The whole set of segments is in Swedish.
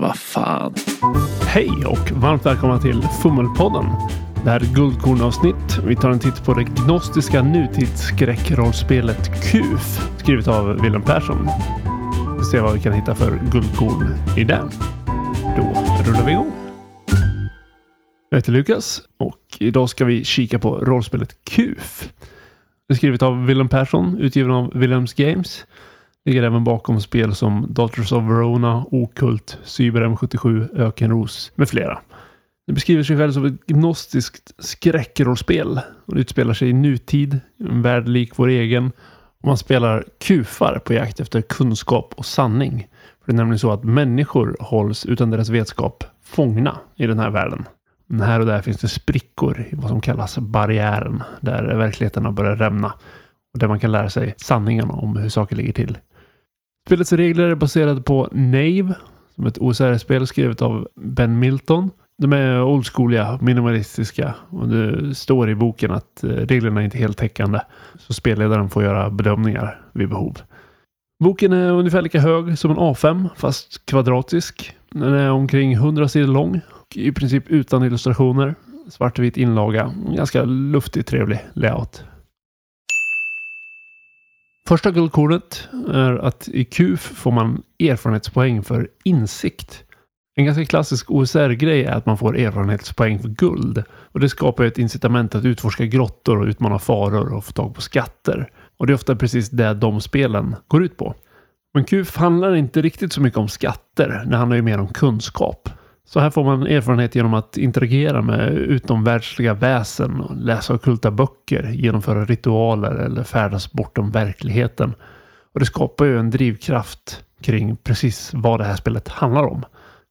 Vad fan. Hej och varmt välkomna till Fummelpodden. Det här är ett guldkornavsnitt. Vi tar en titt på det gnostiska nutidsskräckrollspelet KUF. Skrivet av Willem Persson. Vi ser vad vi kan hitta för guldkorn i den. Då rullar vi igång. Jag heter Lukas och idag ska vi kika på rollspelet KUF. Det är skrivet av Willem Persson, utgiven av Willems Games. Ligger även bakom spel som Daughters of Verona, Okult, Cyber M77, Ökenros med flera. Det beskriver sig själv som ett gnostiskt skräckrollspel och det utspelar sig i nutid, en värld lik vår egen. Och man spelar kufar på jakt efter kunskap och sanning. För det är nämligen så att människor hålls utan deras vetskap fångna i den här världen. Men här och där finns det sprickor i vad som kallas barriären, där verkligheten har börjat rämna och där man kan lära sig sanningen om hur saker ligger till. Spelets regler är baserade på Nave, som är ett OSR-spel skrivet av Ben Milton. De är oldschooliga, minimalistiska och det står i boken att eh, reglerna är inte helt täckande. Så spelledaren får göra bedömningar vid behov. Boken är ungefär lika hög som en A5 fast kvadratisk. Den är omkring 100 sidor lång och i princip utan illustrationer. Svartvit inlaga. Ganska luftig, trevlig layout. Första guldkornet är att i QF får man erfarenhetspoäng för insikt. En ganska klassisk OSR-grej är att man får erfarenhetspoäng för guld. Och det skapar ett incitament att utforska grottor och utmana faror och få tag på skatter. Och det är ofta precis det de spelen går ut på. Men QF handlar inte riktigt så mycket om skatter. Det handlar ju mer om kunskap. Så här får man erfarenhet genom att interagera med utomvärldsliga väsen, och läsa okulta böcker, genomföra ritualer eller färdas bortom verkligheten. Och det skapar ju en drivkraft kring precis vad det här spelet handlar om.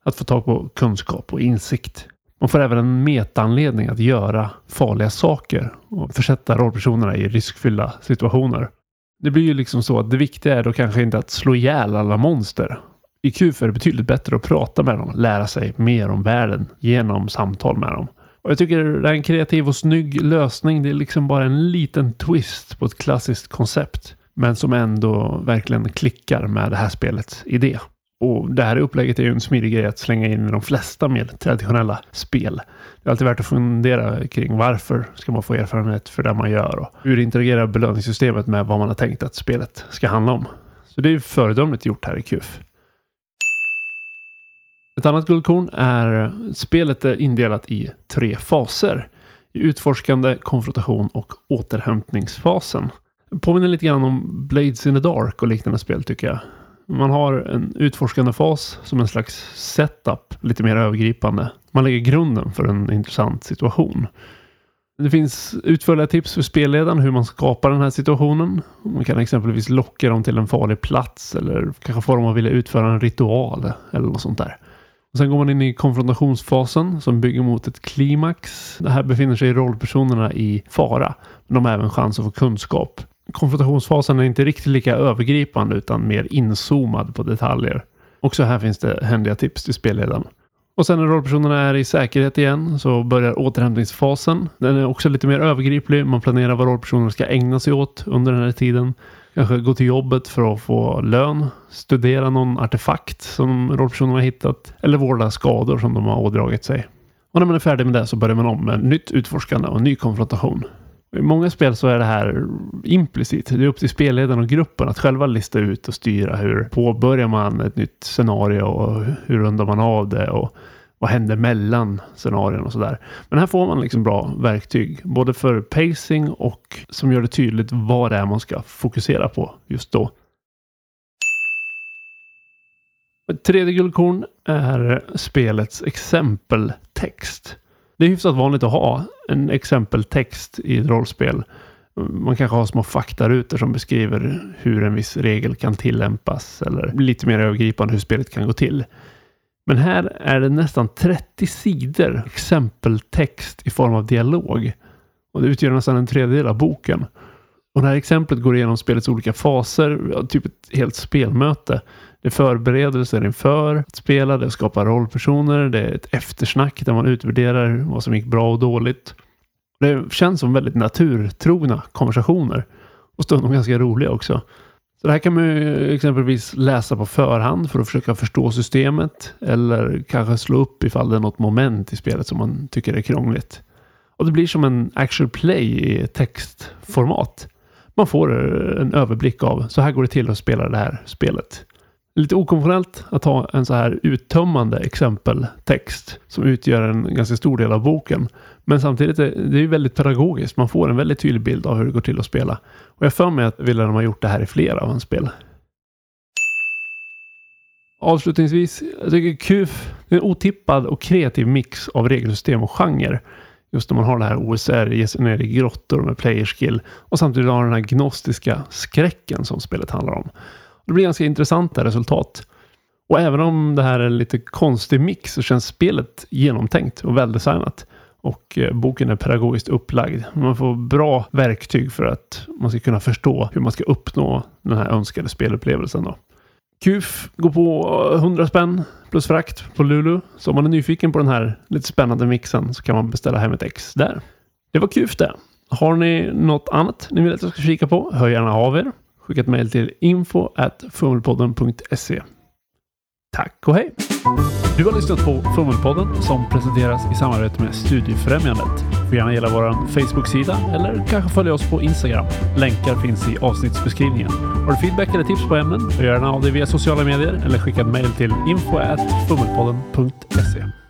Att få tag på kunskap och insikt. Man får även en metaanledning att göra farliga saker och försätta rollpersonerna i riskfyllda situationer. Det blir ju liksom så att det viktiga är då kanske inte att slå ihjäl alla monster i QF är det betydligt bättre att prata med dem, lära sig mer om världen genom samtal med dem. Och jag tycker det är en kreativ och snygg lösning. Det är liksom bara en liten twist på ett klassiskt koncept. Men som ändå verkligen klickar med det här spelets idé. Och det här upplägget är ju en smidig grej att slänga in i de flesta mer traditionella spel. Det är alltid värt att fundera kring varför ska man få erfarenhet för det man gör och hur interagerar belöningssystemet med vad man har tänkt att spelet ska handla om. Så det är föredömligt gjort här i QF. Ett annat guldkorn är spelet är indelat i tre faser. I utforskande, konfrontation och återhämtningsfasen. Påminner lite grann om Blades in the Dark och liknande spel tycker jag. Man har en utforskande fas som en slags setup, lite mer övergripande. Man lägger grunden för en intressant situation. Det finns utförliga tips för spelledaren hur man skapar den här situationen. Man kan exempelvis locka dem till en farlig plats eller kanske få dem att vilja utföra en ritual eller något sånt där. Och sen går man in i konfrontationsfasen som bygger mot ett klimax. Det här befinner sig rollpersonerna i fara. Men de har även chans att få kunskap. Konfrontationsfasen är inte riktigt lika övergripande utan mer inzoomad på detaljer. Också här finns det händiga tips till spelledaren. Och sen när rollpersonerna är i säkerhet igen så börjar återhämtningsfasen. Den är också lite mer övergriplig. Man planerar vad rollpersonerna ska ägna sig åt under den här tiden. Kanske gå till jobbet för att få lön, studera någon artefakt som rollpersonen har hittat eller vårda skador som de har ådragit sig. Och när man är färdig med det så börjar man om med nytt utforskande och ny konfrontation. I många spel så är det här implicit. Det är upp till spelledaren och gruppen att själva lista ut och styra hur påbörjar man ett nytt scenario och hur rundar man av det och vad händer mellan scenarierna och sådär. Men här får man liksom bra verktyg, både för pacing och som gör det tydligt vad det är man ska fokusera på just då. Ett tredje guldkorn är spelets exempeltext. Det är hyfsat vanligt att ha en exempeltext i ett rollspel. Man kanske har små faktarutor som beskriver hur en viss regel kan tillämpas eller lite mer övergripande hur spelet kan gå till. Men här är det nästan 30 sidor exempeltext i form av dialog. Och det utgör nästan en tredjedel av boken. Och det här exemplet går igenom spelets olika faser, typ ett helt spelmöte. Det är förberedelser inför att spela, det skapar rollpersoner, det är ett eftersnack där man utvärderar vad som gick bra och dåligt. Det känns som väldigt naturtrogna konversationer. Och stundom ganska roliga också. Så det här kan man ju exempelvis läsa på förhand för att försöka förstå systemet eller kanske slå upp ifall det är något moment i spelet som man tycker är krångligt. Och det blir som en actual play i textformat. Man får eh, en överblick av så här går det till att spela det här spelet. Lite okonventionellt att ha en så här uttömmande exempeltext som utgör en ganska stor del av boken. Men samtidigt är det är väldigt pedagogiskt. Man får en väldigt tydlig bild av hur det går till att spela. Och jag för mig att Wilhelm har gjort det här i flera av hans spel. Avslutningsvis, jag tycker QF är en otippad och kreativ mix av regelsystem och genre. Just när man har det här OSR, ger sig ner i grottor med player skill och samtidigt har den här gnostiska skräcken som spelet handlar om. Det blir ganska intressanta resultat. Och även om det här är en lite konstig mix så känns spelet genomtänkt och väldesignat. Och eh, boken är pedagogiskt upplagd. Man får bra verktyg för att man ska kunna förstå hur man ska uppnå den här önskade spelupplevelsen. Då. QF går på eh, 100 spänn plus frakt på Lulu. Så om man är nyfiken på den här lite spännande mixen så kan man beställa hem ett ex där. Det var QF det. Har ni något annat ni vill att jag ska kika på? Hör gärna av er. Skicka ett mejl till info.fummelpodden.se. Tack och hej! Du har lyssnat på Fummelpodden som presenteras i samarbete med Studiefrämjandet. Du får gärna gilla vår Facebook-sida eller kanske följa oss på Instagram. Länkar finns i avsnittsbeskrivningen. Har du feedback eller tips på ämnen? Gör gärna av dig via sociala medier eller skicka ett mejl till info.fummelpodden.se.